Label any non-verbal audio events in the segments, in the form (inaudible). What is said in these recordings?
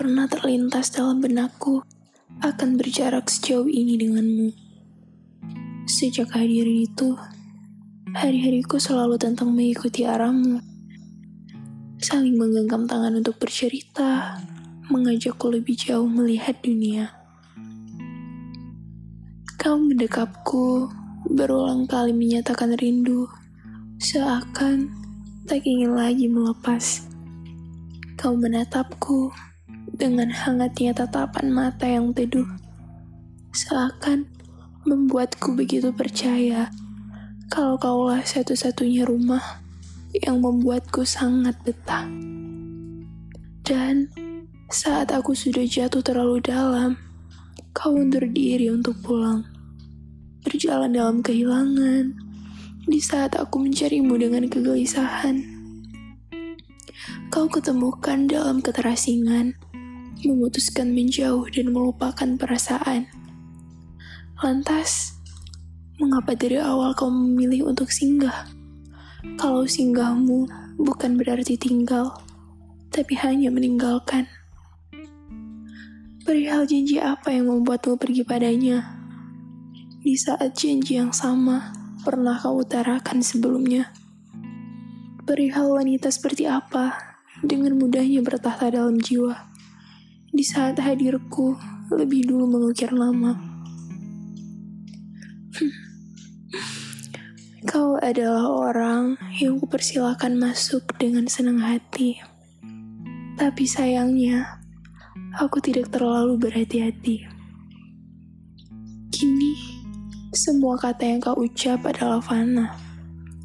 pernah terlintas dalam benakku akan berjarak sejauh ini denganmu. Sejak hadir itu, hari-hariku selalu tentang mengikuti arahmu. Saling menggenggam tangan untuk bercerita, mengajakku lebih jauh melihat dunia. Kau mendekapku, berulang kali menyatakan rindu, seakan tak ingin lagi melepas. Kau menatapku dengan hangatnya tatapan mata yang teduh, seakan membuatku begitu percaya kalau kaulah satu-satunya rumah yang membuatku sangat betah. Dan saat aku sudah jatuh terlalu dalam, kau undur diri untuk pulang. Berjalan dalam kehilangan, di saat aku mencarimu dengan kegelisahan kau ketemukan dalam keterasingan, memutuskan menjauh dan melupakan perasaan. Lantas, mengapa dari awal kau memilih untuk singgah? Kalau singgahmu bukan berarti tinggal, tapi hanya meninggalkan. Perihal janji apa yang membuatmu pergi padanya? Di saat janji yang sama pernah kau utarakan sebelumnya. Perihal wanita seperti apa dengan mudahnya bertahta dalam jiwa. Di saat hadirku lebih dulu mengukir nama. (laughs) Kau adalah orang yang kupersilakan masuk dengan senang hati. Tapi sayangnya, aku tidak terlalu berhati-hati. Kini, semua kata yang kau ucap adalah fana.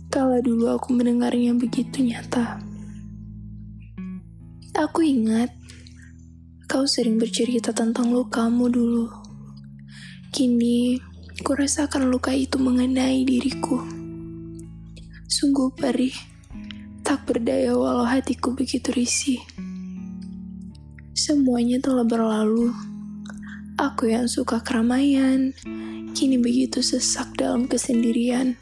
Kala dulu aku mendengarnya begitu nyata. Aku ingat kau sering bercerita tentang lukamu dulu. Kini, ku rasakan luka itu mengenai diriku. Sungguh perih, tak berdaya walau hatiku begitu risih. Semuanya telah berlalu. Aku yang suka keramaian, kini begitu sesak dalam kesendirian.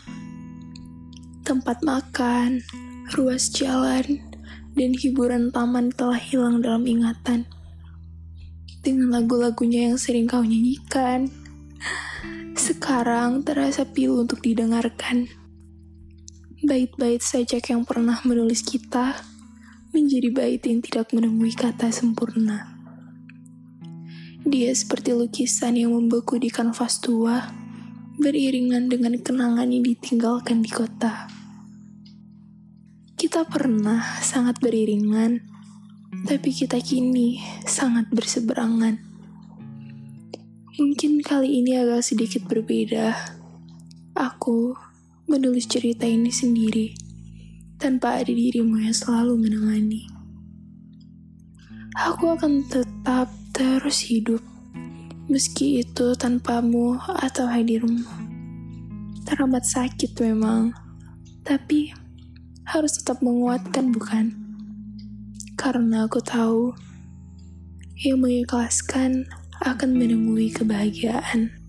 Tempat makan, ruas jalan, dan hiburan taman telah hilang dalam ingatan. Dengan lagu-lagunya yang sering kau nyanyikan, sekarang terasa pilu untuk didengarkan. Bait-bait sajak yang pernah menulis kita menjadi bait yang tidak menemui kata sempurna. Dia seperti lukisan yang membeku di kanvas tua, beriringan dengan kenangan yang ditinggalkan di kota. Kita pernah sangat beriringan, tapi kita kini sangat berseberangan. Mungkin kali ini agak sedikit berbeda. Aku menulis cerita ini sendiri, tanpa ada dirimu yang selalu menemani. Aku akan tetap terus hidup, meski itu tanpamu atau hadirmu. Teramat sakit memang, tapi harus tetap menguatkan, bukan? Karena aku tahu yang mengikhlaskan akan menemui kebahagiaan.